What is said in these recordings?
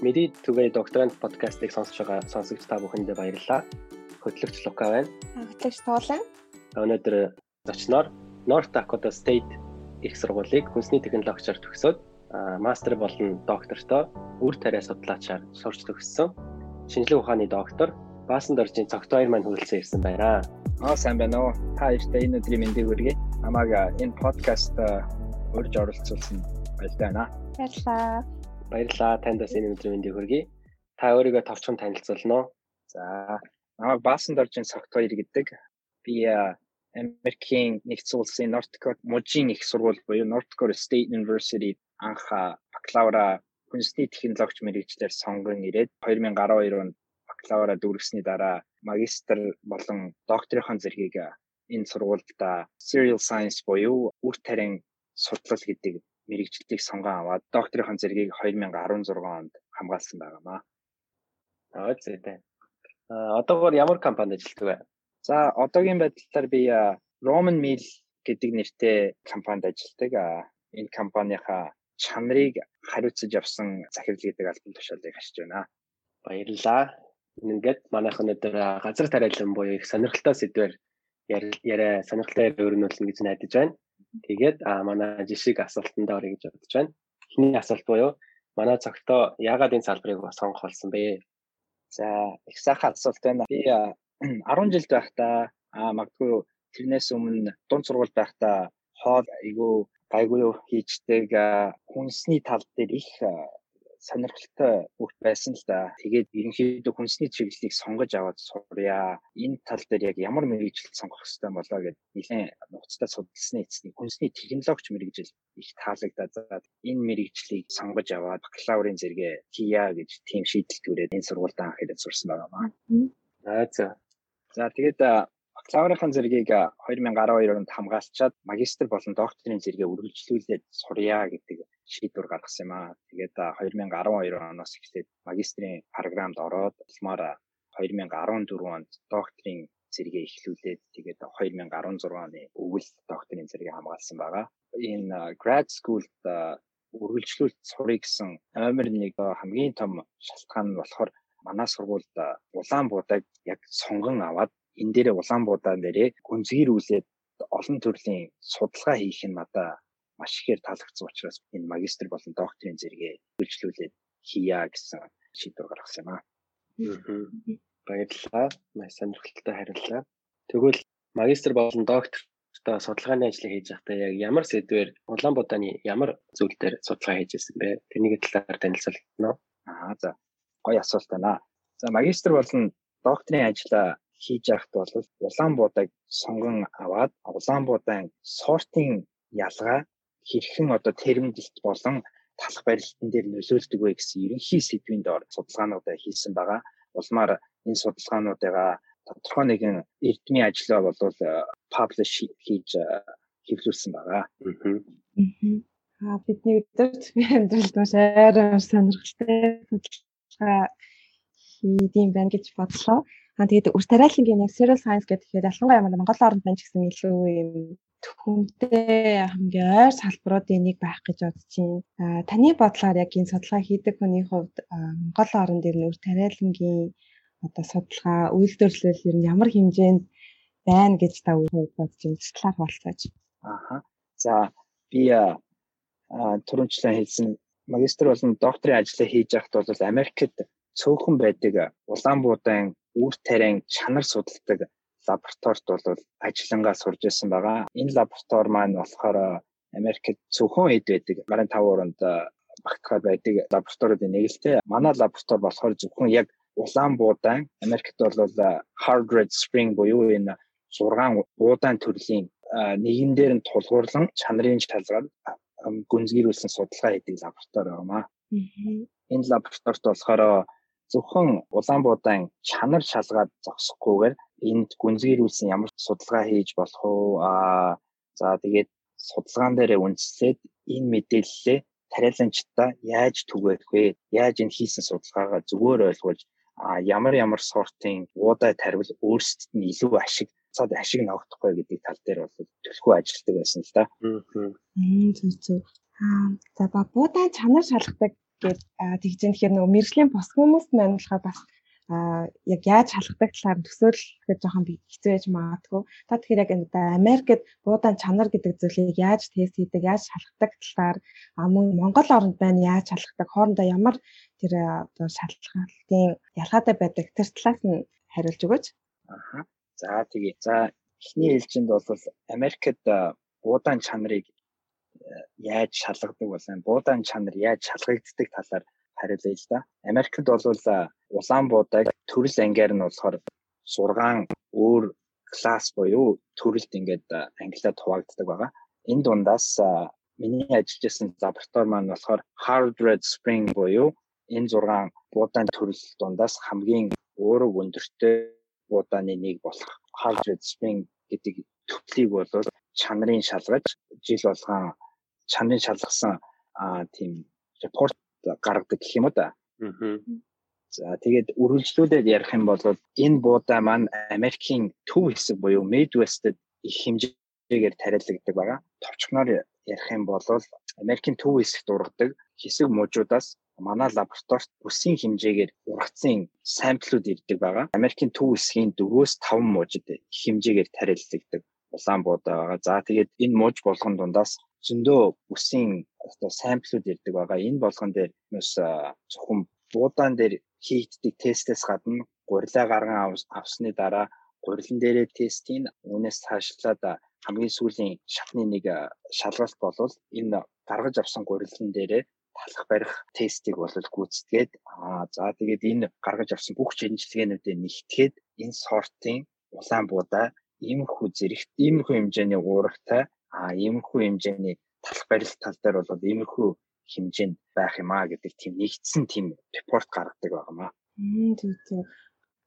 Мэди түгээ докторант подкастыг сонсож байгаа сонсогч та бүхэндээ баярлалаа. Хөтлөгч Лука байна. Хөтлөгч Туулан. Өнөөдөр зочноор North Dakota State их сургуулийг хүнсний технологичоор төгсөөд мастер болон доктортой үр тариа судлаачаар сурч төгссөн. Шинжлэх ухааны доктор Баасан доржийн цогтой маань хүрэлцэн ирсэн байна. Аа сайн байна уу? Та ихтэй энэ өдрийн мэндийг хүргэе. Намайг энэ подкаст урьж оролцуулсан баярлалаа. Баярлалаа. Баярлалаа. Танд бас энэ өдрийн мэндийг хүргэе. Та өөрийгөө товчхон танилцуулна уу? За, намайг Баасан доржийн цогтой ир гэдэг. Би Америкийн нэгдсэн улсын North Dakota мужийн их сургууль буюу North Dakota State University анх бакалавра хүнсний технологич мэрэгчлэр сонгон ирээд 2012 онд бакалавра дүүргэсний дараа магистр болон докторийн зэргийг энэ сургуульд Serial Science буюу үр тариан судлал гэдэг мэрэгжлийг сонгон аваад докторийн зэргийг 2016 онд хамгаалсан байгаамаа. Аа зүйтэй. А одоогоор ямар компанид ажилладаг вэ? За одоогийн байдлаар би Roman Mill гэдэг нэртэй компанид ажилладаг. Энэ компанийхаа чанарыг хариуцаж явсан захирал гэдэг альбом тушаалыг хашиж байна. Баярлалаа. Ингээд манайх өнөөдөр газар тариалан буюу их сонирхолтой сэдвээр яриа сонирхолтой өрнүүлнэ гэж найдаж байна. Тэгээд а манай жишиг асуултанд орё гэж бодож байна. Эхний асуулт буюу манай цогтоо яагаад энэ салбарыг сонгох болсон бэ? За их сайхан асуулт байна. Би 10 жил байхдаа а магадгүй тэрнээс өмнө дунд сургууль байхдаа хоол айгүй гайгүй хийждэг хүнсний тал дээр их сонирхолтой бүх байсан л да. Тэгээд ерөнхийдөө хүнсний чиглэлийг сонгож аваад сурья. Энэ тал дээр яг ямар мэрэгжил сонгох хэрэгтэй болоо гэдээ нэлээд нухацтай судалсны эцний хүнсний технологич мэрэгжил их таалагдаад заад энэ мэрэгжлийг сонгож аваад бакалаврын зэрэгээ хийя гэж тийм шийдэл төрээд энэ сургуульд анх ирээд сурсан байгаа маа. Аа за. За тэгээд бакалаврын зэргийг 2012 онд хамгаалчаад магистр болон докторийн зэрэгээ үргэлжлүүлээд сурья гэдэг шийдвэр гаргасан юм аа. Тэгээд 2012 оноос эхлээд магистрийн програмд ороод улмаар 2014 онд докторийн зэрэгээ эхлүүлээд тэгээд 2016 оны өвөл докторийн зэрэгээ хамгаалсан байгаа. Энэ grad school-д үргэлжлүүлэлт сурах гэсэн номер 1 хамгийн том шалтгаан нь болохоор манай сургуульд улаан буудаг яг сонгон аваад энэ дээрээ улаан буудаан дээрээ гүнзгийрүүлээд олон төрлийн судалгаа хийх нь надаа маш ихээр таалагдсан учраас энэ магистр болон докторийн зэрэгээ хөгжлүүлээд хийя гэсэн шийдвэр гаргасан юм аа. Баярлалаа. Маш сонирхолтой хариуллаа. Тэгвэл магистр болон доктортой судалгааны ажлыг хийж байхдаа яг ямар сэдвээр Улаанбаатарны ямар зүйл дээр судалгаа хийж ирсэн бэ? Тэрний талаар танилцуулна уу? Аа за. Гоё асуулт байна. За магистр болон докторийн ажлаа хийж байхад бол Улаанбаатарыг сонгон аваад Улаанбаатарын сортын ялгаа хэрхэн одоо терминдэлт болон талах барилтан дээр нөлөөлдөг вэ гэсэн ерөнхий сэдвийн доор судалгаануудаа хийсэн байгаа. Улмаар энэ судалгаануудыгаа тодорхой нэгэн эрдмийн ажлаа бол publish хийж хэвлүүлсэн байгаа. Аа бидний өдөрт би амьдралд маш арай сонирхолтой судалгаа хийдэм байна гэж бодлоо. Аа тэгээд үр тариалангийн яг serial science гэдэг ялангуяа Монгол оронд байна ч гэсэн илүү юм хүнтэй хамгийн ойр салбаруудын нэг байх гэж бодож байна. Таны бодлоор яг энэ судалгаа хийдэг хүний хувьд Монгол орнд ер нь үр тариалангийн одоо судалгаа үйлдвэрлэл ер нь ямар хэмжээнд байна гэж та өөрөө бодож байна. Талаар болцооч. Аха. За би түрүүнчлэн хэлсэн магистр болон докторийн ажлаа хийж байхад бол Америкт цөөхөн байдаг Улаанбуудайн үр тариан чанар судалдаг лабораторид бол ажиллангаа сурж байсан байгаа. Энэ лаборатори маань болохоор Америкт зөвхөн хэд байдаг. Гарын 5 уранд багтахад байдаг лабораториудын нэг л те. Манай лаборатори болохоор зөвхөн яг улаан буудаан Америкт бол hard red spring буюу энэ 6 буудаан төрлийн нэгэн дээр нь тулгуурлан чанарын шалгаар гүнзгийрүүлсэн судалгаа хийдэг лаборатори байна. Энэ лабораторид болохоор зөвхөн улаан буудаан чанар шалгаад зогсохгүйгээр энд гүнзгийрүүлсэн ямар судалгаа хийж болох уу аа за тэгээд судалгаан дээр үндэслээд энэ мэдээллээ тариаланчдаа яаж түгээх вэ яаж энэ хийсэн судалгаагаа зүгээр ойлгуулж ямар ямар сортын уудай тарвал өөрсдөд нь илүү ашиг цаад ашиг ногдохгүй гэдэг тал дээр бол төлхөө ажилладаг байсан л да. Аа зүг зүг. Аа за ба буудаан чанар шалгадаг гээд тэгж юм тэгэхээр нөгөө мэрэгжлийн бос хүмүүст маань болохоор бас а яг яаж шалгадаг талаар төсөөлөх гэж жоохон би хэцүү байж магадгүй. Та тэгэхээр яг энэ Америкт буудаан чанар гэдэг зүйлийг яаж тест хийдэг, яаж шалгадаг талаар мөн Монгол оронд байна яаж шалгадаг, хоорондоо ямар тэр одоо шалгалтын ялгаатай байдаг тэр талаас нь хариулж өгөөч. Аха. За тэгээ. За эхний ээлжинд бол Америкт буудаан чанарыг яаж шалгадаг болсон, буудаан чанар яаж шалгагддаг талаар хариулъя л да. Америкт бол улаан буудаг төрөл ангиар нь болохоор 6 өөр класс буюу төрөлд ингээд англиар хуваагддаг байгаа. Энэ дундаас миний ажиллаж байсан лаборатори маань болохоор hard red spring буюу энэ 6 буудаан төрөл дундаас хамгийн өөрөг өндөртэй буудааны нэг болох hard red spring гэдэг төрлийг бол чанарын шалгаж жил болгон чанарын шалгасан тийм репорт гаргадаг гэх юм уу да. За тэгээд үргэлжлүүлээд ярих юм бол энэ буудаа маань Америкийн төв хэсэг буюу Midwest-д их хэмжээгээр тариалагддаг байгаа. Товчхоноор ярих юм бол Америкийн төв хэсэгт ургадаг хэсэг мужуудаас манай лабораторид бүсийн хэмжээгээр ургацсан самплууд ирдэг байгаа. Америкийн төв хэсгийн 4-өөс 5 мужид хэмжээгээр тариалагддаг улаан буудаа байгаа. За тэгээд энэ мууж болгон дундаас зөндөө бүсийн одоо самплууд ирдэг байгаа. Энэ болгон дээр бас зөвхөн буудаан дээр хийгддэг тестээс гадна гурилаа гарган авсны дараа гурилан дээрээ тестийн үүнээс цаашлаад хамгийн сүүлийн шатны нэг шалгалт болвол энэ гаргаж авсан гурилан дээрээ талах барих тестийг бол гүйцэтгээд аа за тэгээд энэ гаргаж авсан бүх шинжилгээнүүдээ нэгтгээд энэ сортын улаан буудаа иймэрхүү зэрэгт иймэрхүү хэмжээний уурагтай а иймэрхүү хэмжээний талах барилт тал дээр бол иймэрхүү хэмжээнд байх юм а гэдэг тийм нэгдсэн тийм репорт гаргадаг байгаамаа. Тийм тийм.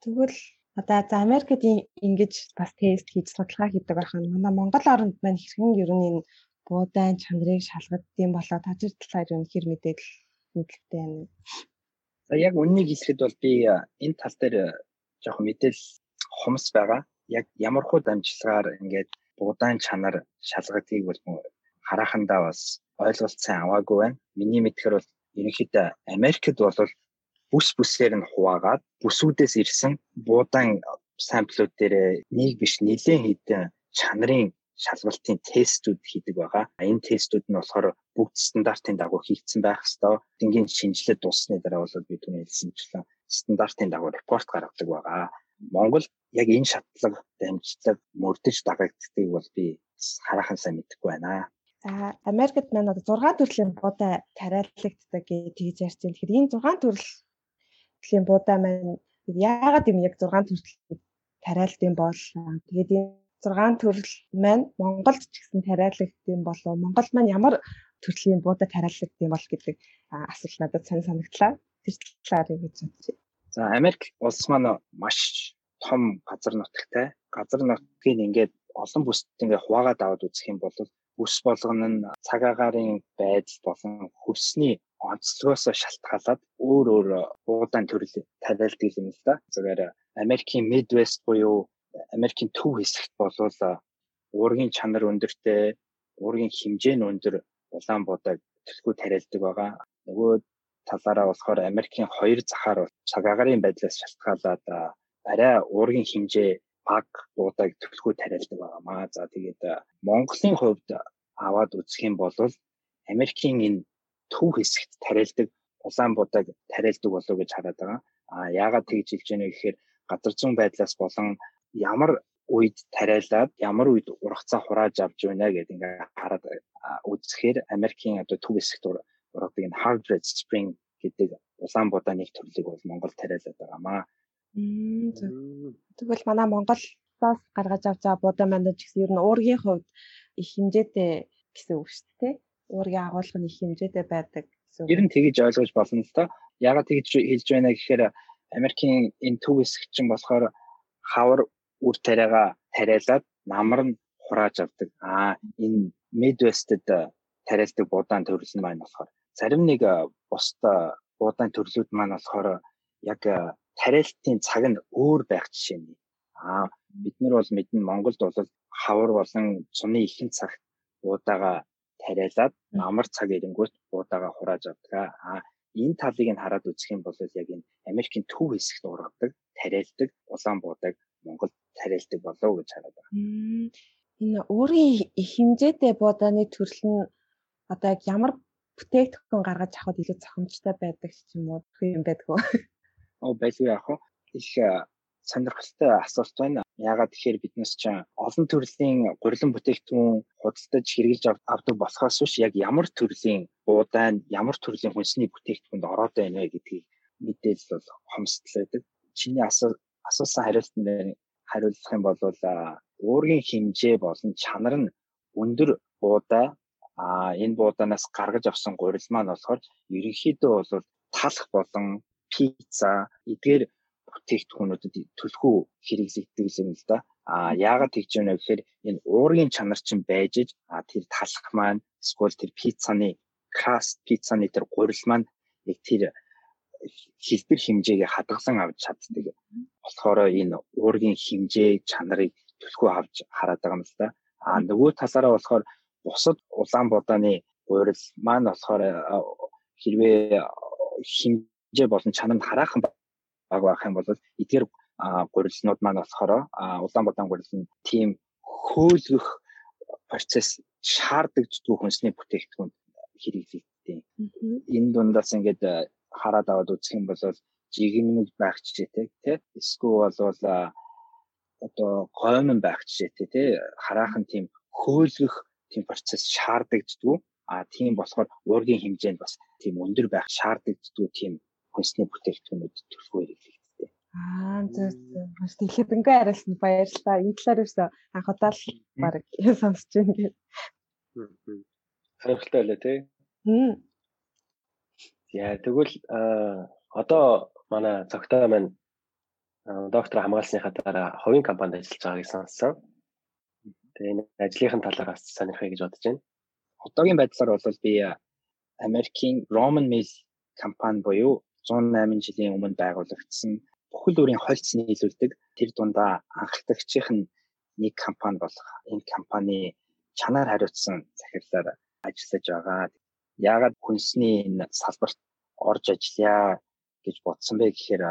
Тэгвэл одоо за Америкт ингэж бас тест хийж судалгаа хийдэг байх нь манай Монгол оронд маань хэрхэн ер нь энэ буудаан чанарыг шалгадсан болоо тажир талаар ер нь хэр мэдээлэл мэдлэгтэй байна. За яг үннийг хэлэхэд бол би энэ тал дээр жоохон мэдээлэл хомс байгаа. Яг ямар хуу дамжлагаар ингээд буудаан чанар шалгадгийг бол харахандаа бас ойлголт сайн аваагүй байна. Миний мэдхээр бол ерөнхийдөө Америкт бол бүс бүсээр нь хуваагаад бүсүүдээс ирсэн буудаан самплууд дээр нэг биш нэлээд хэдэн чанарын шалгалтын тестүүд хийдэг байгаа. Энэ тестүүд нь болохоор бүгд стандартын дагуу хийгдсэн байх ёстой. Дингийн шинжилгээ дуусны дараа бол би түрүү хэлсэнчлэн стандартын дагуу репорт гаргадаг байгаа. Монгол яг энэ шатлаг дамжлаг мөрдөж дагагддгийг бол би хараахан сайн мэдэхгүй байна. За Америкт маань одоо 6 төрлийн буудаа тариалагддаг гэж тэгж ярьж байна. Тэгэхээр энэ 6 төрлийн буудаа маань яагаад юм яг 6 төрөл тариалдсан бол тэгээд энэ 6 төрөл маань Монголд ч гэсэн тариалагдсан болов Монгол маань ямар төрлийн буудаа тариалагдсан бол гэдэг асуулт надад сонь санагдлаа. Тэр талаар юу гэж бодчих. За Америк улс маань маш том газар нутагтай. Газар нутгийг ингээд олон бүсд ингээд хуваагаад аваад үзэх юм бол бүс болгоно нь цаг агаарын байдал болон хөрсний онцлогоос шалтгаалаад өөр өөр буудаан төрөл тариалдаг юм л да. Зүгээр Америкийн Midwest буюу Америкийн төв хэсэгт болвол уургийн чанар өндөртэй, уургийн хэмжээ нь өндөр улаан буудаг төлхөө тариалдаг байгаа. Нөгөө талаараа болохоор Америкийн хоёр захаар цаг агаарын байдлаас шалтгаалаад арай уургийн хэмжээ баг буудаг төлхөө тариалдаг байгаамаа. За тэгээд Монголын хувьд аваад үзэх юм бол Америкийн энэ төв хэсэгт тариалдаг улаан буудаг тариалдаг болов гэж хараад байгаа. А яагаад тэгж хэлж байна вэ гэхээр газар зүүн байдлаас болон ямар үед тариалаад ямар үед ургацаа хурааж авч байна гэдэг ингээ хараад үзэхээр Америкийн одоо төв хэсэгт ургадаг энэ hard red spring гэдэг улаан буудаа нэг төрлийг бол Монгол тариалаад байгаамаа. Тэгвэл манай Монголоос гаргаж авч байгаа буудаа мандаж гэсэн ер нь уургийн хувьд их хэмжээтэй гэсэн үг шүү дээ. Уургийн агуулга нь их хэмжээтэй байдаг гэсэн. Ер нь тэгэж ойлгож болно л доо. Ягаад тэгж хэлж байна гэхээр Америкийн энэ төв хэсэг чинь болохоор хавар үр тариагаа тариалаад намар нь хурааж авдаг. Аа энэ Midwest-д тариалдаг буудаан төрөл нь маань болохоор зарим нэг бусдаа буудаан төрлүүд маань болохоор яг тариалтын цаг нь өөр байх жишээ нь. Аа бид нар бол мэднэ Монголд бол хавар болон цуны ихэнх цагт буудаага тариалаад намар цаг ирэнгүүт буудаага хурааж авдаг. Аа энэ талыг нь хараад үзэх юм бол яг энэ Америкийн төв хэсэгт ургадаг, тариалдаг, улаан буудаг Монгол тариалдаг болов уу гэж хараад байгаа. Энэ өөрийн хэмжээтэй буудааны төрөл нь одоо яг ямар бүтээгдэхүүн гаргаж авахд илүү зохимжтой байдаг ч юм уу юм байдгүй. Оо байлгүй яах вэ? Их сонирхолтой асуулт байна. Яагаад тэгэхээр биднес чинь олон төрлийн гурилан бүтээгдэхүүн худалдаж хэрэгжилж авдаг болохоос биш яг ямар төрлийн буудаан, ямар төрлийн хүнсний бүтээгдэхүүнд ороод байна вэ гэдгийг мэдээлэл бол хомсдол байдаг. Чиний асуусан хариултанд хариулах юм бол уургийн хэмжээ болон чанар нь өндөр буудаа а энэ буудаанаас гаргаж авсан гурил маань болохоор ерөнхийдөө бол талах болон пицца эдгээр бүтээгдэхүүнүүдэд төлхөө хэрэглэгддэг юм л да. А яагаад тэгж байна вэ гэхээр энэ уургийн чанар чинь байж иж тэр талах маань эсвэл тэр пиццаны краст пиццаны тэр гурил маань яг тэр хэлбэр хэмжээгээ хадгалан авч чаддаг. болохоор энэ уургийн хэмжээ чанарыг төлхөө авч хараад байгаа юм л да. А нөгөө талаараа болохоор бусад улаан будааны гурил маань болохоор хэрвээ хэмжээ болон чанар нь хараахан баг байх юм бол эдгээр гурилнууд маань болохоор улаан будаан гурил нь тийм хөөлгөх процесс шаардагддаг хүнсний бүтээгдэхүүн хэрэглэгддэг. Энэ дундаас ингээд хараад аваад үзэх юм бол жигнэмэг байх жишээтэй тий эсвэл бол одоо гоймон байх жишээтэй тий хараахан тийм хөөлгөх тийм процесс шаардагддаг. А тийм болохоор уургийн хэмжээнд бас тийм өндөр байх шаардагддаг тийм хүнсний бүтээгдэхүүнүүд төлөвлөгөө хэрэглэгддэг. Аа зөв зөв. Бас дэлгэдэнгүй хариулсан баярлалаа. Энэ талаар юусе анх удаа л баг сонсож байна гэж. Сонирхолтой байлаа тий. Яа тэгвэл одоо манай цогтой маань доктор хамгаалсныхаа дараа хувийн компанид ажиллаж байгааг сонссон. Тэгээ энэ ажлынхын талаар бас сонирхъя гэж бодож байна. Одоогийн байдлаар бол би Америкийн Roman Mill компани буюу 108 жилийн өмнө байгуулагдсан бүхэл бүрийн хольц нийлүүлдэг тэр дундаа анхдагчийн нэг компани болох энэ компани чанаар хариуцсан захирлаар ажиллаж байгаа яагаад хүнсний энэ салбарт орж ажиллая гэж бодсон бэ гэхээр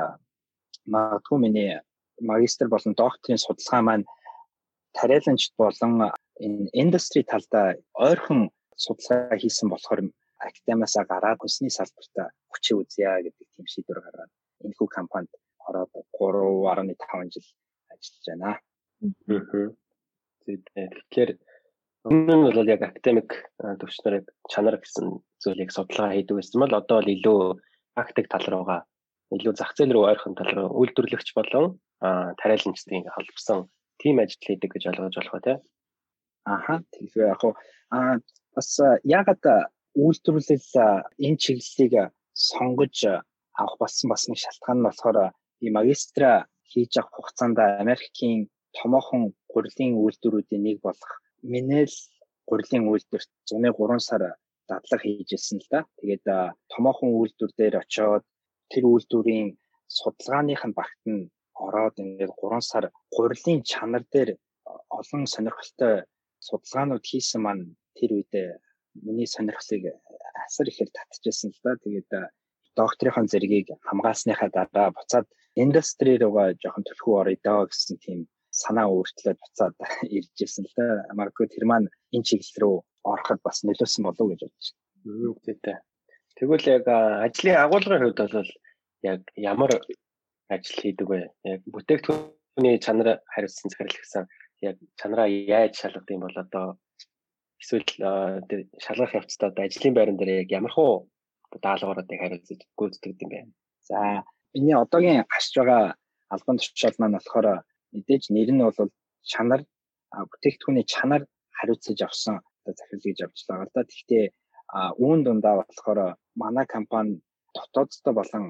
магадгүй миний магистр болон докторийн судалгаа маань тариаланчд болон энэ индастри талдаа ойрхон судалгаа хийсэн болохоор академиасаа гараад хүнсний салбарт хүчээ үзье гэдэг тийм шийдвэр гаргаад энэ хүү компанид ороод 3.5 жил ажиллаж байна. Тэгэхээр Өмнө нь бол яг академик төвчнөрийг чанар гэсэн зүйлийг судалгаа хийдэг байсан бол одоо бол илүү практик тал руугаа илүү зах зээл рүү ойрхон тал руу үйлдвэрлэгч болон тариаланчдын холбосон тим ажил хийдэг гэж ойлгож болох тий. Аха тэгэхээр яг аа бас ягаад үйлдвэрлэл энэ чиглэлийг сонгож авах болсон бас нэг шалтгаан нь болохоор би магистра хийж авах хугацаанд Америкийн томоохон гурилын үйлдвэрүүдийн нэг болох Минэл гурилын үйлдвэрт 103 сар дадлага хийжсэн л да. Тэгээд томоохон үйлдвэр дээр очиод тэр үйлдвэрийн судалгааных нь багт нь ороод ингээд 3 сар гурилын чанар дээр олон сонирхолтой судалгаанууд хийсэн маань тэр үед миний сонирхлыг асар ихээр татчихсан л да. Тэгээд докторийн зэргийг хамгаалсныхаа дараа буцаад индастри руугаа жоохон төлхөө орё доо гэсэн тийм санаа өөрчлөөд буцаад ирж ирсэн л да. Магадгүй тэр маань энэ чиглэл рүү ороход бас нөлөөсөн болов гэж бодож байна. Тэгтээ. Тэгвэл яг ажлын агуулгын хувьд бол яг ямар ажил хийдэг вэ? Яг бүтээгдэхүүний чанар хариуцсан захирал гэсэн яг чанараа яаж шалгадаг юм бол одоо эсвэл шалгах явцдаа ажлын байран дээр яг ямар хуу даалгавруудыг хариуцаж гүйцэтгэдэг юм бэ? За, миний одоогийн хашж байгаа албан тушаал маань болохоор мэдээж нэр нь бол чанар бүтээгдэхүүний чанар хариуцаж авсан одоо захирал гэж авч байгаа л да. Гэхдээ үүн дундаа болохоор манай компани дотооддоо болон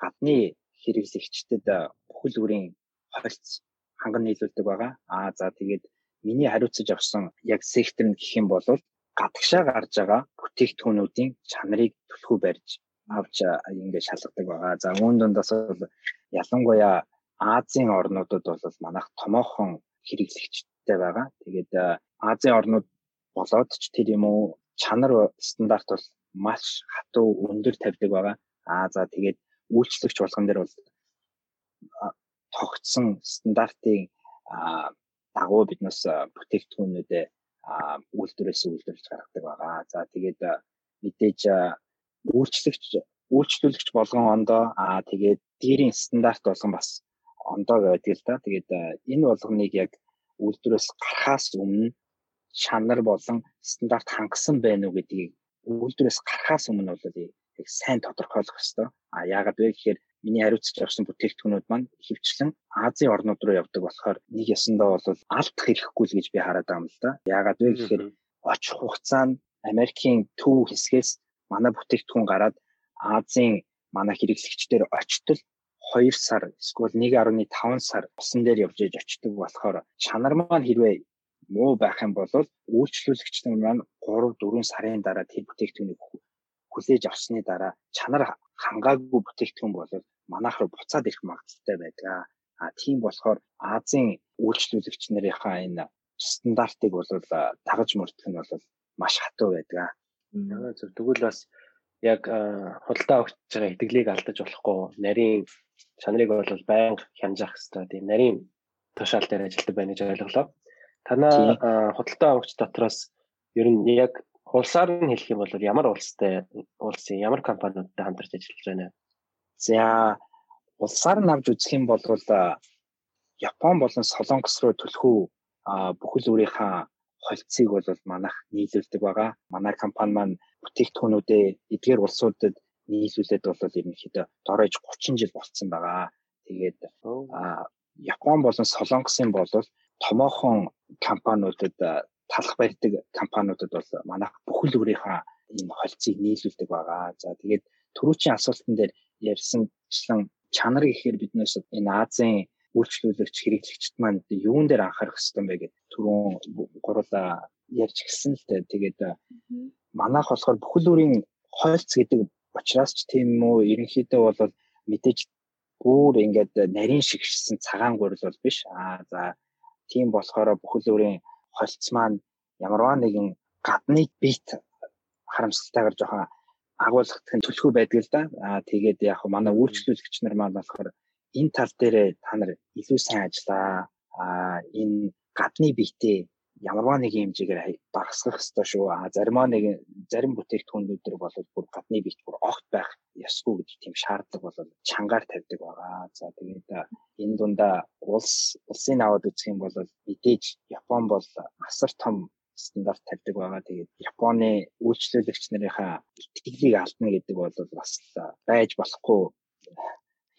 гадны хэрэглэгчдэд бүхэл бүрийн хоригц ханган нийлүүлдэг байгаа. Аа за тэгээд миний хариуцаж авсан яг сектор нь гэх юм бол гадагшаа гарч байгаа бүтээгдэхүүнүүдийн чанарыг төлхөө барьж авч ингээд шалгадаг байгаа. За үүн дундаас бол ялангуяа Азийн орнуудад бол манайх томоохон хэрэглэгчтэй байгаа. Тэгээд Азийн орнууд болоод ч тэр юм уу чанар стандарт бол маш хатуу өндөр тавьдаг байгаа. Аа за тэгээд үйлчлэгч болгон дээр бол тогтсон стандартын дагуу биднээс бүтээгдэхүүнүүдээ үйлдвэрээс үйлдвэрлэж гаргадаг байгаа. За тэгээд мэдээж үйлчлэгч үйлчлүүлэгч болгон ондоо аа тэгээд дээрийн стандарт болгон бас ондоо байдаг л да. Тэгээд энэ болгоныг яг үйлдвэрээс гарахаас өмнө шанар болон стандарт хангасан байна уу гэдгийг үйлдвэрээс гарахаас өмнө бол яг сайн тодорхойлох хэрэгтэй. А яагаад вэ гэхээр миний хариуцж авсан бүтээгдэхүүнүүд маань хөвчлэн Азийн орнууд руу явдаг болохоор нэг ясандаа бол алдах хэрэггүй л гэж би хараад байгаа юм л да. Яагаад вэ гэхээр очих хугацаанд Америкийн төв хэсгээс манай бүтээгдэхүүн гараад Азийн манай хэрэглэгчдэр очтол 2 сар эсвэл 1.5 сар усан дээр явж иж очдөг болохоор чанар маань хэрвээ муу байх юм бол үйлчлүүлэгч нар маань 3 4 сарын дараа тэр бүтээгдэхүүнийг хүлээж авсны дараа чанар хангаагүй бүтээгдэхүүн бол манайх руу буцаад ирэх магадaltaй байдаг. А тийм болохоор Азийн үйлчлүүлэгч нарынхаа энэ стандартыг бол дагаж мөрдөх нь бол маш хатуу байдаг. Зөв тэгвэл бас яг худалдаа өгч байгаа итгэлийг алдаж болохгүй нарийн чанарыг бол байнга хянжаах хэрэгтэй. Тийм нарийн тушаал дээр ажилладаг байна гэж ойлголоо. Танаа худалдаа өгч дотроос ер нь яг улсаар нь хэлэх юм бол ямар улстай улсын ямар компаниудтай хамтарч ажиллаж байна? За улсаар нь авч үзэх юм бол Япон болон Солонгос руу төлхөө бүхэл өөрийнхөө холцыг бол манайх нийлүүлдэг байгаа. Манай компани маань бүтээгдэхүүнүүдээ эдгээр улсуудад нийлүүлээд бол ерөнхийдөө дорож 30 жил болцсон байгаа. Тэгээд Япон болон Солонгосын бол томоохон компаниудад талах барьдаг компаниудад бол манайх бүхэл өөрийнхөө энэ холцыг нийлүүлдэг байгаа. За тэгээд түрүүчийн асуултан дээр ярьсанчлан чанар гэхээр биднээс энэ Азийн үйлчлүүлэгч хэрэглэгчд маань юун дээр анхаарах хэрэгтэй бэ гэдэг түрүүн гурлаа ярьж гисэн л дээ. Тэгээд манайх болохоор бүхэл бүрийн хойлц гэдэг учраас ч тийм үү ерөнхийдөө бол мэдээж бүр ингээд нарийн шигшсэн цагаан гурил бол биш. Аа за тийм болохоор бүхэл бүрийн холц маань ямарваа нэгэн гадны бит харамсалтайгаар жоохон агуулгах нь төлхөө байдаг л да. Аа тэгээд яг манай үйлчлүүлэгч нар маань болохоор энэ тал дээр та нар илүү сайн ажиллаа. Аа энэ гадны биетээ ямарваа нэг хэмжээгээр багасгах ёстой шүү. А заримаа нэг зарим бүтээгдэхүүнүүд төр бол бүр гадны биет бүр огт байх ёсгүй гэдэг тийм шаардлага бол чангаар тавьдаг байгаа. За тэгээд энэ дундаа улс улсын аваад үзэх юм бол мэдээж Япон бол асар том стандарт тавьдаг байгаа. Тэгээд Японы үйлчлүүлэгч нарынхаа итгэлийг алдна гэдэг бол бас байж болохгүй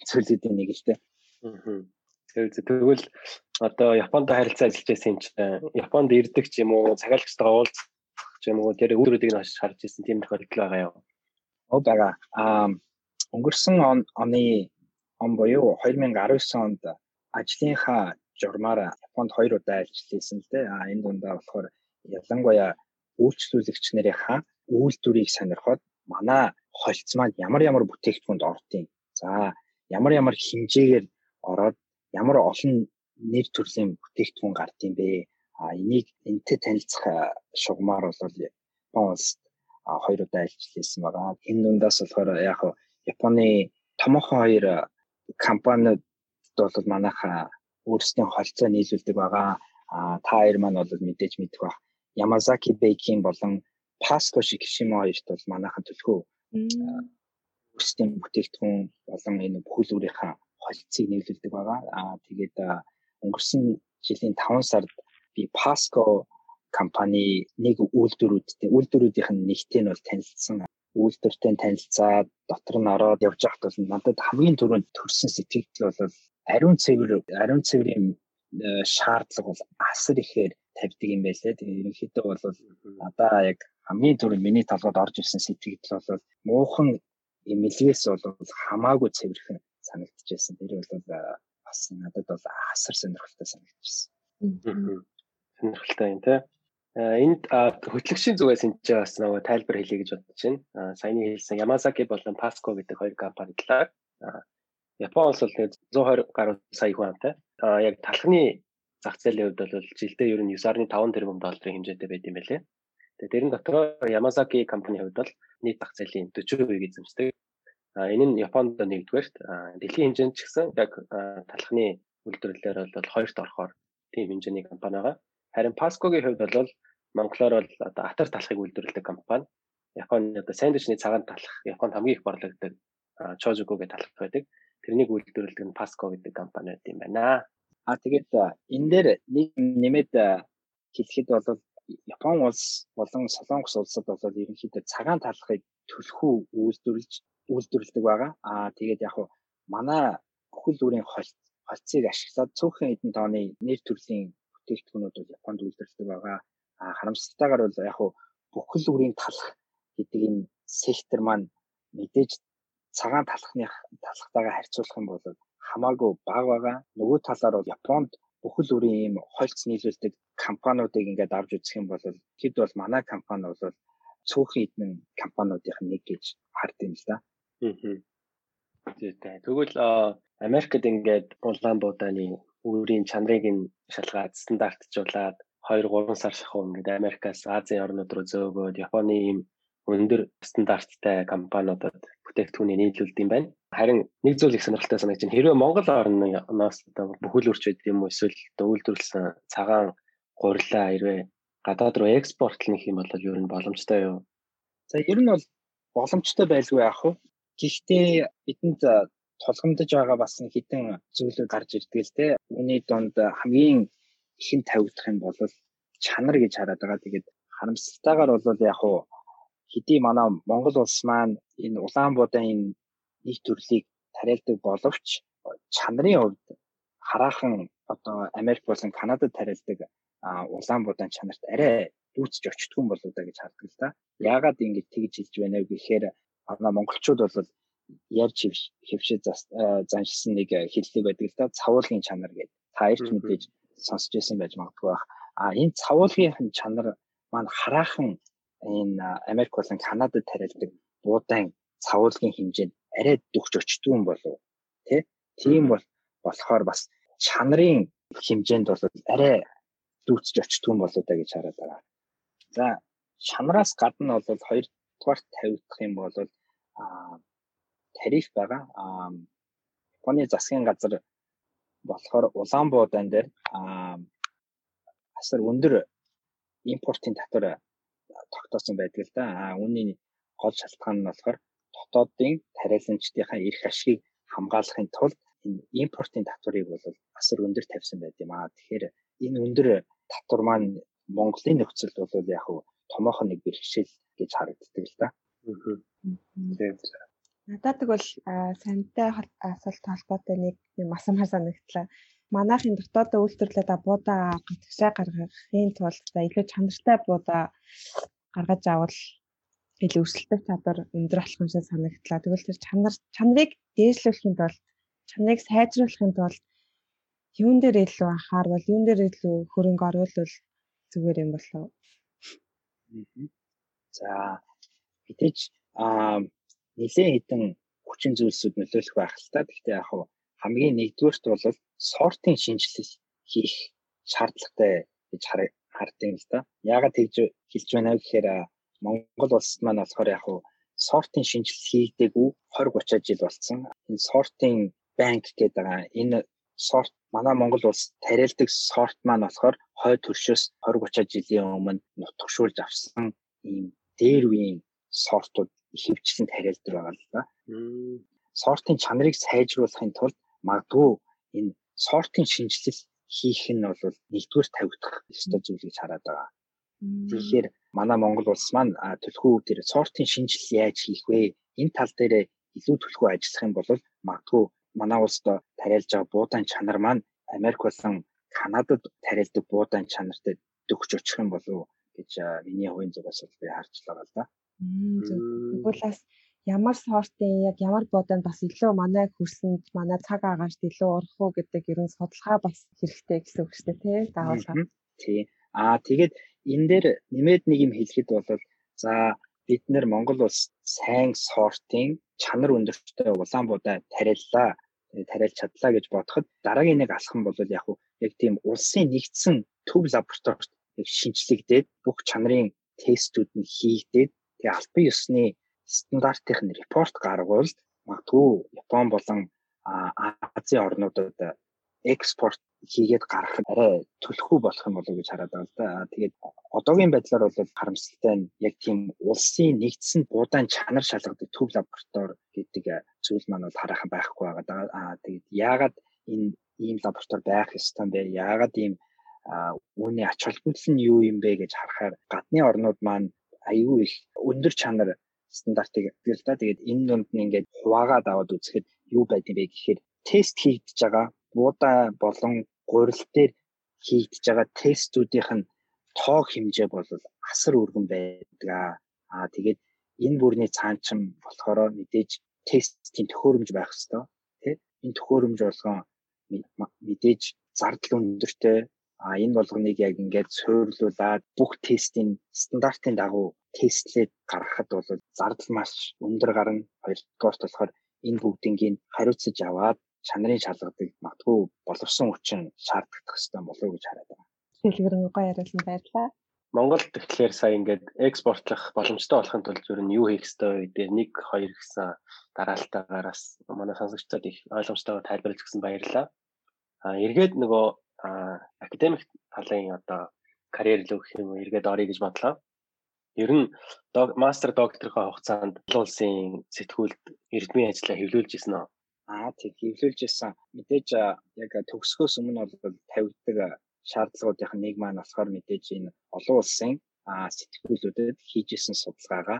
зүйлүүдийн нэг л дээ. Тэгвэл одоо Японд харилцаа ажиллаж байсан юм чинь Японд ирдэг ч юм уу цагаалагчтайгаа уулзах ч юм уу тэр өөрөдийг нь харж ирсэн тийм тохиолдол байгаа юу? Оо байгаа. Аа өнгөрсөн он оны он буюу 2019 онд ажлынхаа журмаар Японд хоёр удаа ажилласан л дээ. Аа энэ дундаа болохоор ялангуяа үйлчлүүлэгч нарынхаа үйлдвэрийг сонирхоод манай холц маань ямар ямар бүтээгдэхүүнд ордیں۔ За ямар ямар хэмжээгээр ороод ямар олон нэр төрлийн бүтээгдэхүүн гардыг бэ? А энийг энтэй танилцах шугамар бол Япон улсад хоёр удаа ажилласан байгаа. Энэ дундаас болохоор яг Японы томоохон хоёр компаниуд бол манайхаа өөрсдийн холцоо нийлүүлдэг байгаа. А та хоёр маань бол мэдээж мэдэх бах. Yamazaki Baking болон Pasco Shikishima хоёрт бол манайхан төлхөө өөрсдийн бүтээгдэхүүн болон энэ бүхэл өөрийнхөө холцыг нийлүүлдэг байгаа. Аа тэгээд өнгөрсөн жилийн 5 сард би Pasco компани нэг үйлдвэрүүдтэй үйлдвэрүүдийнх нь нэгтэй нь бол танилцсан. Үйлдвэртэй танилцаад дотор нь ороод явж байхад бол надад хамгийн түрүүнд төрсэн сэтгэл бол ариун цэвэр ариун цэврийн шаардлага бол асар ихээр тавьдаг юм байлээ. Тэгээ ерөнхийдөө бол надаа яг хамгийн түрүүнд миний толгойд орж ирсэн сэтгэл бол муухан эмэлгээс бол хамаагүй цэвэрхэн санагдчихсэн. Тэр бол бас надад бол асар сонирхолтой санагдчихсэн. Сонирхолтой юм тий. Энд хөтлөгчийн зүгээс энэ ч бас нөгөө тайлбар хэлье гэж бодож байна. Саяны хэлсэн Yamazaki болон Pasco гэдэг хоёр компани талаар Япон улс бол 120 гаруй сая хүн амтай. Яг талхны зах зээлийн хувьд бол жилдээ ер нь 9.5 тэрбум долларын хэмжээтэй байд юм байлээ. Тэгээ дэрэн дотор Yamazaki компани хувьд бол нийт зах зээлийн 40% эзэмшдэг. А энэ нь Японд нэгдүгээрт дэлхийн хэмжээнд ч гэсэн яг талхны үйлдвэрлэлээр бол хоёрт орохоор тийм хэмжээний компани байгаа. Харин Pasco-гийн хувьд бол монголоор бол одоо атар талхыг үйлдвэрлэдэг компани. Японы одоо сандвичний цагаан талх Японд хамгийн их борлогддог Chojuko гэх талх байдаг. Тэрнийг үйлдвэрлэдэг нь Pasco гэдэг компани байт юм байна. А тэгээд энэ дээр нэг нэмээд хэлэхэд бол Япон улс болон Солонгос улсад бол ерөнхийдөө цагаан талхыг төлхөө үйлдвэрлэж үйлдвэрлэдэг байгаа. Аа тэгээд яг хуу манай бүхэл бүрийн холц холцыг ашиглаад цөөхөн эдэн тооны нэр төрлийн бүтээгдэхүүнүүд бол Японд үйлдвэрлэдэг байгаа. Аа харамсалтайгаар бол яг хуу бүхэл бүрийн талх гэдэг энэ сектор маань мэдээж цагаан талхны талхтайгаа харьцуулах юм бол хамаагүй бага байгаа. Нөгөө талаар бол Японд бүхэл бүрийн ийм хольц нийлүүлдэг компаниудыг ингээд авч үзэх юм бол хэд бол манай компани бол цөөхөн эднэн компаниудын нэг гэж хард юм л да. Аа. Тэгвэл Америкт ингээд Улаанбаатаны өөрийн чанарыг нь шалгаад стандартжуулаад 2 3 сар шахуу ингээд Америкаас Азийн орнууд руу зөөгөөд Японы ийм өндөр стандарттай компаниудад бүтээгдэхүүнийг нийлүүлдэг юм байна. Харин нэг зүйл их сонирхолтой санагдаж байна. Хэрвээ Монгол орноос одоо бүхүүлөрч байд юм уу эсвэл үйлдвэрлэсэн цагаан гурилаа хэрвээ гадаад руу экспортлох юм бол ер нь боломжтой юу? За ер нь бол боломжтой байлгүй яах вэ? Гэхдээ бидэнд тулгамдж байгаа бас хитэн зүйлүүд гарч ирдэг л те. Үүний донд хамгийн ихэн тавигдах юм бол чанар гэж хараад байгаа. Тэгээд харамсалтайгаар бол яг хуу хэдий манай Монгол улс маань энэ Улаанбуудаа энэ нэг төрлийг тариалдаг боловч чанарын хувьд хараахан одоо Америк болон Канадад тариалдаг Улаанбуудаан чанарт арай дүүцэж очтгүй юм болоо да гэж хардаг л да. Яагаад ингэж тэгж хэлж байна вэ гэхээр манай монголчууд бол ярьж хөвшөө заншсан нэг хэллэг байдаг л да. Цавуулгын чанар гэдэг. Та ирч мэдээж сонсч байсан байж магадгүй бах. А энэ цавуулгын чанар маань хараахан энэ Америк болон Канадад тариалдаг буудаан цавуулгын хэмжээнд арай дөгч очтгүй юм болов тий тийм бол болохоор бас чанарын хэмжээнд бол арай дүүцэж очтгүй юм болоо да гэж хараад байгаа. За чанараас гадна бол хоёр дугаар тавигдах юм бол а тариф байгаа. А Японы засгийн газар болохоор Улаанбуудаан дээр а асар өндөр импортын татвар тогтоосон байдаг л да. А үүний гол шалтгаан нь болохоор дотоодын тариаланчдынхаа эрх ашигыг хамгаалахын тулд энэ импортын татварыг бол асар өндөр тавьсан байт юм аа. Тэгэхээр энэ өндөр татвар маань Монголын нөхцөлд бол яг хуу томоохон нэг бэрхшээл гэж харагддаг л да. Надад бол сантай асуулт холбоотой нэг юм асуумаар санагдлаа. Манайхын дотоодоо үйлдвэрлээд буудаа гатгшаа гаргахын тулд за илүү чанартай буудаа гаргаж авал илүү өрсөлдөх чадвар өндөр шиг санагдлаа. Тэгвэл тэр чанар чанарыг дээшлүүлэхийн тулд чанарыг сайжруулахын тулд юун дээр илүү анхаарвал юун дээр илүү хөрөнгө оруулвал зүгээр юм болов? За мэдээж аа нэлээд хэдэн хүчин зүйлсүүд нөлөөлөх байх л та. Гэхдээ яг хамгийн нэгдүгээрт бол сортын шинжилэл хийх шаардлагатай гэж хардیں۔ л да. Яагаад тэгж хэлж байна вэ гэхээр Монгол улсад маань болохоор яг хуу сортын шинжилэл хийгдээгүй 20 30 жил болсон. Энэ сортын банк гэдэг байгаа. Энэ сорт манай Монгол улс тариалдаг сорт маань болохоор хойд төршөөс 20 30 жилийн өмнө нутгшуулж авсан ийм дээр үеийн сортууд хөвчлэн тариалдаг байгаа л да. Сортын чанарыг сайжруулахын тулд магадгүй энэ сортын шинжилэл хийх нь бол нэгдүгээр тавигдах ёстой зүйл гэж хараад байгаа. Тэгэхээр манай Монгол улс маань төлхөө дээр сортын шинжилэл яаж хийх вэ? Энэ тал дээр илүү төлхөө ажиллах юм бол магадгүй манай улсд тариалж байгаа буудаан чанар маань Америк болон Канадад тариалдаг буудаан чанартай дөгч очих юм болов гэж миний хувийн зүгээс бол би харж байгаа л да. Тэгвэл бас ямар сортын яг ямар буудаанд бас илүү манай хөрсөнд манай цаг агаарт илүү урах уу гэдэг ерөн судалгаа бас хэрэгтэй гэсэн үг шүү дээ тий даавал. Тий. Аа тэгээд энэ дээр нэмээд нэг юм хэлэхэд бол за бид нэр Монгол улс сайн сортын чанар өндөртэй улаан буудаа тариаллаа тариалж чадлаа гэж бодоход дараагийн нэг алхам бол яг уу яг тийм улсын нэгдсэн төв лабораторид шинжлэгдээд бүх чанарын тестүүд нь хийгдээд тэгээ албан ёсны стандартын репорт гаргуул магадгүй Япон болон Азийн орнуудад экспорт хийгээд гарах арай төлхөө болох юм болов уу гэж хараад байгаа л да. Тэгээд одоогийн байдлаар бол харамсалтай нь яг тийм улсын нэгдсэн буудаан чанар шалгадаг төв лаборатори гэдэг зүйл маань бол хараахан байхгүй байгаа. Аа тэгээд яагаад энэ ийм лаборатори байх ёстой бэ? Яагаад ийм үүний ач холбогдол нь юу юм бэ гэж харахаар гадны орнууд маань аюу их өндөр чанар стандартыг өгдөл та. Тэгээд энэ дунд нь ингээд хуваагаад аваад үзэхэд юу байдгийг бэ гэхээр тест хийгдэж байгаа буудаа болон гурил дээр хийгдэж байгаа тестүүдийнх нь тоо хэмжээ бол асар өргөн байдаг. Аа тэгээд энэ бүрний цаанчим болохоор мэдээж тестийн төхөөрөмж байх хэвээр тий? Энэ төхөөрөмж болгон мэдээж зардал өндөртэй. А энэ болгоныг яг ингээд суйрлуулад бүх тестийн стандартын дагуу тестлээд гаргахад бол зардал маш өндөр гарна. Хоёрдугаарт болохоор энэ бүгднийг хариуцаж аваад чанарын шалгадаг магадгүй боловсон хүчин шаарддаг хэвээр болов гэж хараад байна. Дэлгэрэн гоё яриулсан баярлалаа. Монголд тэгэхээр сая ингээд экспортлох боломжтой болохын тулд зөв нь юу хийх ёстой вэ гэдэг 1 2 гэсэн дараалтаагаараас манай сонсогчдод их ойлгомжтойгоор тайлбарлаж өгсөн баярлалаа. А эргээд нөгөө академик талын одоо карьер л өгөх юм уу эргээд орё гэж бодлоо. Ер нь мастер докторийнхаа хугацаанд улсын сэтгүүлд эрдмийн ажлаа хэвлүүлж ирсэн нь Аа тийм хэвлүүлж ирсэн. Мэдээж яг төгсгөөс өмнө бол тавигддаг шаардлагуудын нэг маань болохоор мэдээж энэ олон улсын сэтгүүлүүдэд хийж исэн судалгаагаа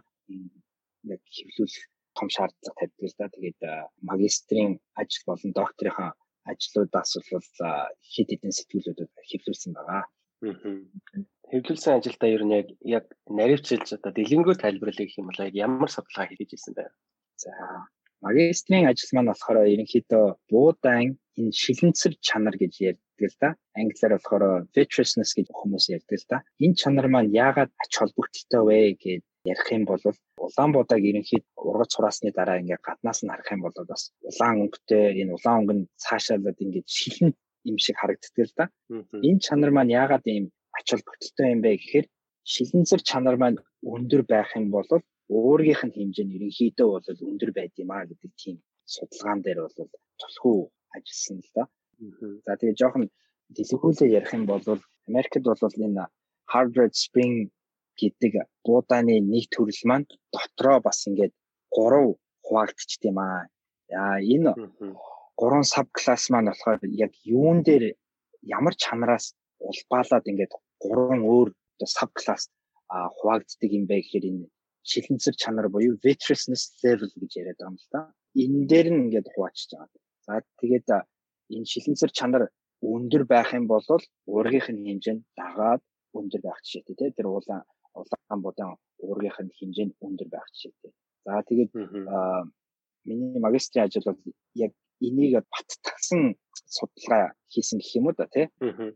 яг хэвлүүлэх том шаардлага тавьдаг л да. Тэгээд магистрийн ажил болон докторийнхаа ажлуудаас бол хэд хэдэн сэтгүүлүүдэд хэвлүүлсэн байгаа. Хэвлүүлсэн ажилдаа ер нь яг яг наривчилж одоо дэлгэнгээр тайлбарлая гэх юм бол яг ямар судалгаа хийж ирсэн бэ? За магистрийн ажил маань болохоор ерөнхийдөө буудаан энэ шилэнцэр чанар гэж ярьдаг л да. Англиар болохоор vitreousness гэж хүмүүс ярьдаг л да. Энэ чанар маань яагаад ач холбогдолтой вэ гэж ярих юм бол улаан буудааг ерөнхийд ургац хураасны дараа ингээд гаднаас нь харах юм бол бас улаан өнгөтэй энэ улаан өнгө нь цаашаалаад ингээд шилэн юм шиг харагддаг л да. Энэ чанар маань яагаад ийм ач холбогдолтой юм бэ гэхээр шилэнцэр чанар маань өндөр байх юм бол өөрийнх нь хэмжээ нь ерөнхийдөө бол өндөр байд юм а гэдэг тийм судалгаан дээр бол тулхуу ажилласан л да. За тэгээ жоохон дэлгэрүүлээ ярих юм бол Америкт бол энэ Harvard Spring гэдэг буудааны нэг төрөл маань дотроо бас ингээд гурав хуваагдчих тийм аа. Яа энэ гурван саб класс маань болохоор яг юун дээр ямар чанараас улбаалаад ингээд гурван өөр саб класс хуваагддаг юм бэ гэхээр энэ шилэнцэр чанар буюу vitreousness level гэж яриад байгаа юм л да. Энэ дээр нь ингээд хуваачиж байгаа. За тэгээд энэ шилэнцэр чанар өндөр байх юм бол уургийнх нь хэмжээ нь дагаад өндөр байх жишээтэй тий. Тэр улаан улаан будаан уургийнх нь хэмжээ нь өндөр байх жишээтэй. За тэгээд миний магистрийн ажил бол яг энийг баттгсан судалгаа хийсэн гэх юм уу да тий.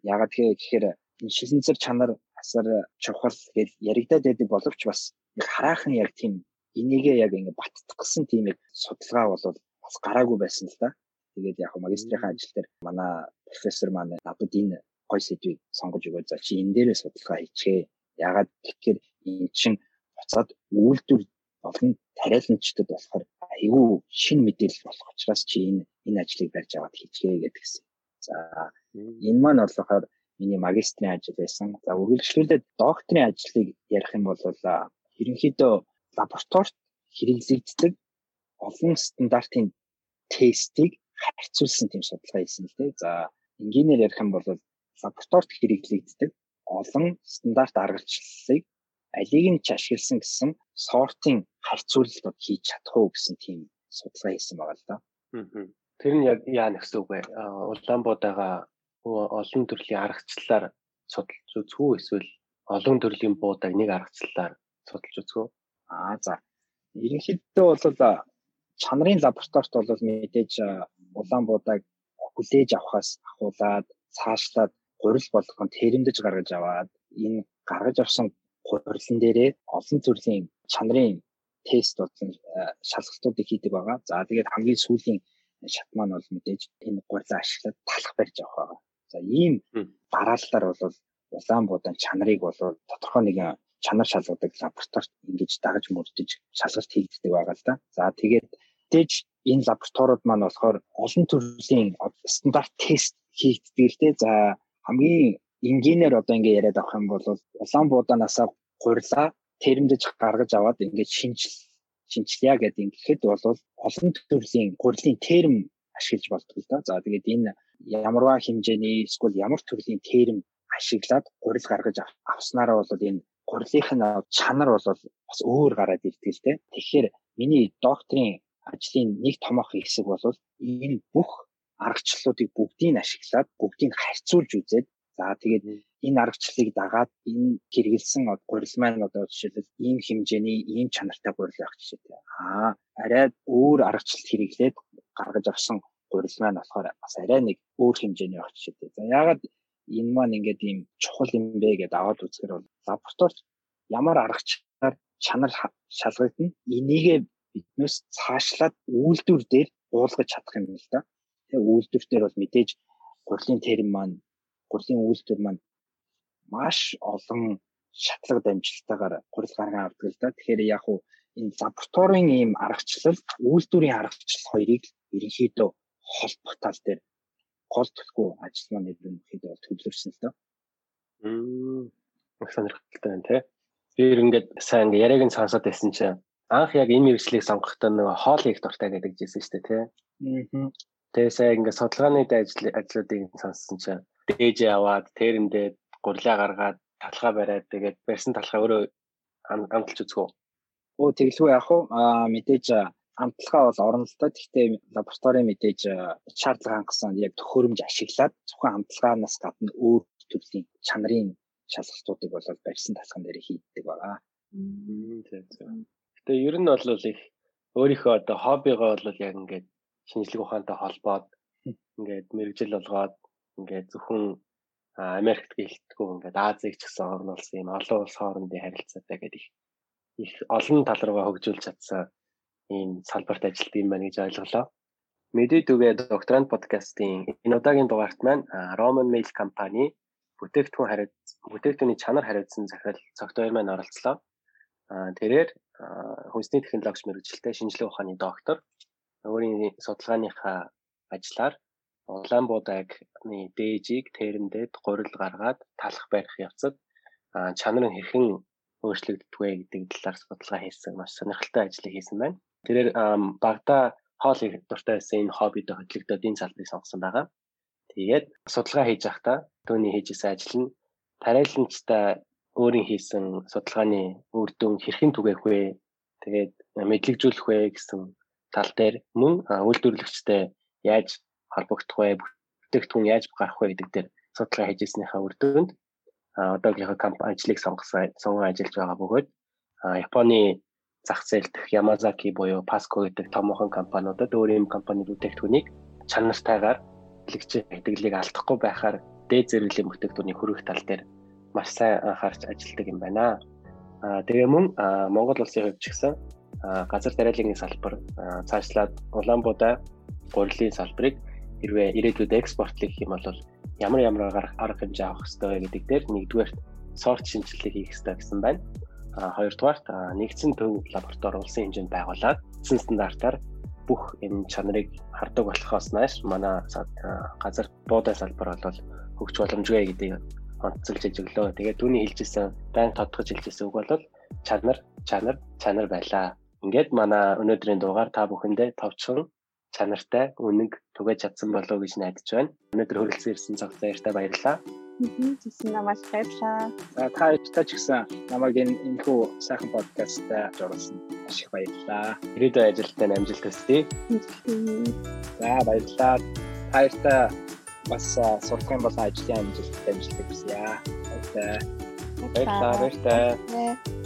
Ягаад гэхээр энэ шилэнцэр чанар асар чухал гэж яригадаад байдаг боловч бас яг хараахан яг тийм энийгээ яг ингэ баттгсан тийм яг судалгаа бол бас гараагүй байсан л да. Тэгээд яг магистрийн ажил дээр манай профессор маань надад энэ гой сэдвийг сонгож өгөөд за чи энэ дээрээ судалгаа хийчихээ. Ягаад тэгэхээр эн чин буцаад үйлдвэр олон тариаланчдад болохоор айгүй шин мэдээлэл болох учраас чи энэ энэ ажлыг барьж аваад хийчихээ гэдгийгсэн. За энэ маань болохоор миний магистрийн ажил байсан. За үргэлжлүүлээд докторийн ажлыг ярих юм бол ерөнхийдөө лабораторид хэрэглэгддэг олон стандартын тестийг харьцуулсан тийм судалгаа хийсэн л дээ. За энгийнээр ярих юм бол лабораторид хэрэглэгддэг олон стандарт аргачлалыг алийг нь ч ашигласан гэсэн сортын харьцуулалтууд хийж чадах уу гэсэн тийм судалгаа хийсэн байгаа л да. Тэр нь яг яа нэгс үг вэ? Улаанбуудаага олон төрлийн аргачлалаар судалж үзэх үү эсвэл олон төрлийн буудаг нэг аргачлалаар судалж үзэх үү? Аа за. Ерөнхийдөө бол чанарын лабораторид бол мэдээж улаан буудаг хүлээж авахаас ахуулаад цаашлаад гурил болгон тэрэмдэж гаргаж аваад энэ гаргаж авсан гурилан дээрээ олон төрлийн чанарын тест болсон шалгалтуудыг хийдэг байгаа. За тэгээд хамгийн сүүлийн шат маань бол мэдээж энэ гурилаа ашиглаад талах барьж авах байгаа. За ийм дараалалаар бол улаан буудан чанарыг бол тодорхой нэгэн чанар шалгадаг лабораторид ингэж дагаж мөрдөж шалгалт хийгддэг байгаа л да. За тэгээд дэж энэ лабораториуд маань болохоор олон төрлийн стандарт тест хийгддэг л дээ. За хамгийн энгийнээр одоо ингэ яриад авах юм бол улаан буудаанасаа гурилаа терэмдэж гаргаж аваад ингээд шинжил шинжилье гэдэг ингээд бол олон төрлийн гурилын терм ашиглаж болдог л да. За тэгээд энэ ямарваа хэмжээний эсвэл ямар төрлийн терм ашиглаад гурил гаргаж авснараа бол энэ гурилынх нь чанар бол бас өөр гараад ирдэг л дээ. Тэгэхээр миний докторийн ажлын нэг томоохон хэсэг бол энэ бүх аргачлалуудыг бүгдийг ашиглаад бүгдийг харьцуулж үзээд за тэгээд энэ аргачлалыг дагаад энэ хэрэгэлсэн гурил маань одоо жишээлбэл ийм хэмжээний ийм чанартай гурил байх жишээтэй. Аа арай өөр аргачлал хэрэглээд гаргаж авсан гурил маань болохоор бас арай нэг өөр хэмжээний байх жишээтэй. За яагаад энэ маань ингээд ийм чухал юм бэ гэдээ аваад үзэхээр бол лабораторид ямар аргачлалаар чанар шалгагдана энийгээ биднээс цаашлаад үйлдвэр дээр уулгаж чадах юм л да. Тэгээ үйлдвэр дээр бол мэдээж гурилын терм маань гурилын үйлдвэр маань маш олон шатлаг дамжилтаагаар гурил гарган авдаг л да. Тэгэхээр яг уу энэ лабораторийн ийм аргачлал үйлдвэрийн аргачлал хоёрыг ерөнхийдөө холбох тал дээр гол төлхөө ажил маань ерөнхийдөө бол төвлөрсөн л да. Мм. Их сонирхолтой байна тий. Би ингээд сайн ингээ яриаг нь сонсоод байсан чинь анх яг энэ мэрэгчлийг сонгохдоо нөгөө хоол их дуртай гэдэг жисэн шүү дээ тий. Аа. Тэгээ сая ингээ судалгааны ажил ажлуудыг сонссон чинь дээж аваад тэрэндээ гурлаа гаргаад талхаа бариад тэгээд барьсан талхаа өөрөө амталж үзэх үү? Оо тэглгүй яах вэ? Аа мэдээж амталгаа бол орно л доо. Гэхдээ лабораторийн мэдээж шаардлага хангасан яг төхөөрөмж ашиглаад зөвхөн амталгаанаас гадна өөр төрлийн чанарын шалгалтуудыг бол барьсан талхан дээр хийдэг байгаа. Гэтэ ер нь бол их өөрийнхөө одоо хоббигоо бол яг ингээд шинжлэх ухаантай холбоод ингээд мэрэгжил болгоод ингээд зөвхөн Америкт гэлтгүү ингээд Азийг ч гэсэн орн улсын юм олон улс хоорондын харилцаатай гэдэг их олон тал руугаа хөгжүүлж чадсан ийм салбарт ажилладаг юм байна гэж ойлголоо. Мэдээд үгээ докторант подкастын энэ удаагийн дугаарт маань Roman Mail компани бүтээгдэхүүн хариуц бүтээгдэхүүний чанар хариуцсан захирал цогтой маань оролцлоо. Тэрээр хүнсний технологич мэрэгжилтэй шинжилгээ ухааны доктор өөрийн судалгааныхаа ажлаар улаан буудагны дээжийг тэрэндээд гурил гаргаад талах барих явцад чанар нь хэрхэн өөрчлөгддөг вэ гэдэг талаар судалгаа хийсэн маш сонирхолтой ажлыг хийсэн байна. Тэрээр багада хоол их дуртай байсан энэ хоббидо хөтлөгдөд энэ салбарыг сонгосон байгаа. Тэгээд судалгаа хийж байхдаа түүний хийжсэн ажил нь тариаланчтай өөрийн хийсэн судалгааны үр дүн хэрхэн түгээх вэ? Тэгээд мэдлэгжүүлэх вэ гэсэн тал дээр мөн үйлдвэрлэгчтэй яаж холбогдох вэ? Бүтээгдэхүүн яаж гарах вэ гэдэг дээр судалгаа хийжсэнийхаа үр дүнд одоогийнхоо компани ажлыг сонгосон сонгон ажиллаж байгаа бөгөөд Японы зах зээлд Yamazaki буюу Pasco гэдэг томоохон компаниудад өөрийн компани бүтээгдэхүүнийг чанартайгаар хэрэглэгч хэдгэлийг алдахгүй байхаар дээд зэрэглэлийн бүтээгдэхүүний хөрөх тал дээр маш сайн анхаарч ажилладаг юм байна. Аа тэгээ мөн Монгол улсын хувьд ч гэсэн газар тариалгын салбар цаашлаад Улаанбуудаа гурилын салбарыг хэрвээ ирээдүйд экспортлох юм бол ямар ямар арга хэмжээ авах вэ гэдэг дээр нэгдүгээр сорт шинжилгээ хийх ёстой гэсэн байна. А хоёрдугаарт нэгдсэн төв лаборатори улсын хэмжээнд байгуулад эзэн стандартаар бүх энэ чанарыг хардаг болохоос нааш манай газар буудай салбар бол хөгж боломжгүй гэдгийг онцолж ажиглөө. Тэгээд түүний хэлжсэн дан тодтогч хэлжсэн үг бол чанар чанар чанар байлаа. Ингээд манай өнөөдрийн дугаар та бүхэндээ товчхон чанартай үнэг түгэж чадсан болов уу гэж найдаж байна. Өнөөдөр хөрөлцөн ирсэн цаг баяртай баярлалаа. Зүсэн намайг баярлалаа. За та та ч гэсэн намайг энэ энэхүү сайхан подкаст зориулсан. Маш их баярлалаа. Ирээдүйн ажилдаа амжилт хүсье. За баярлалаа. Баяртай бас сургалтын болон ажлын амжилт амжилт хүсье. Баярлалаа. Баярлалаа. Баярлалаа.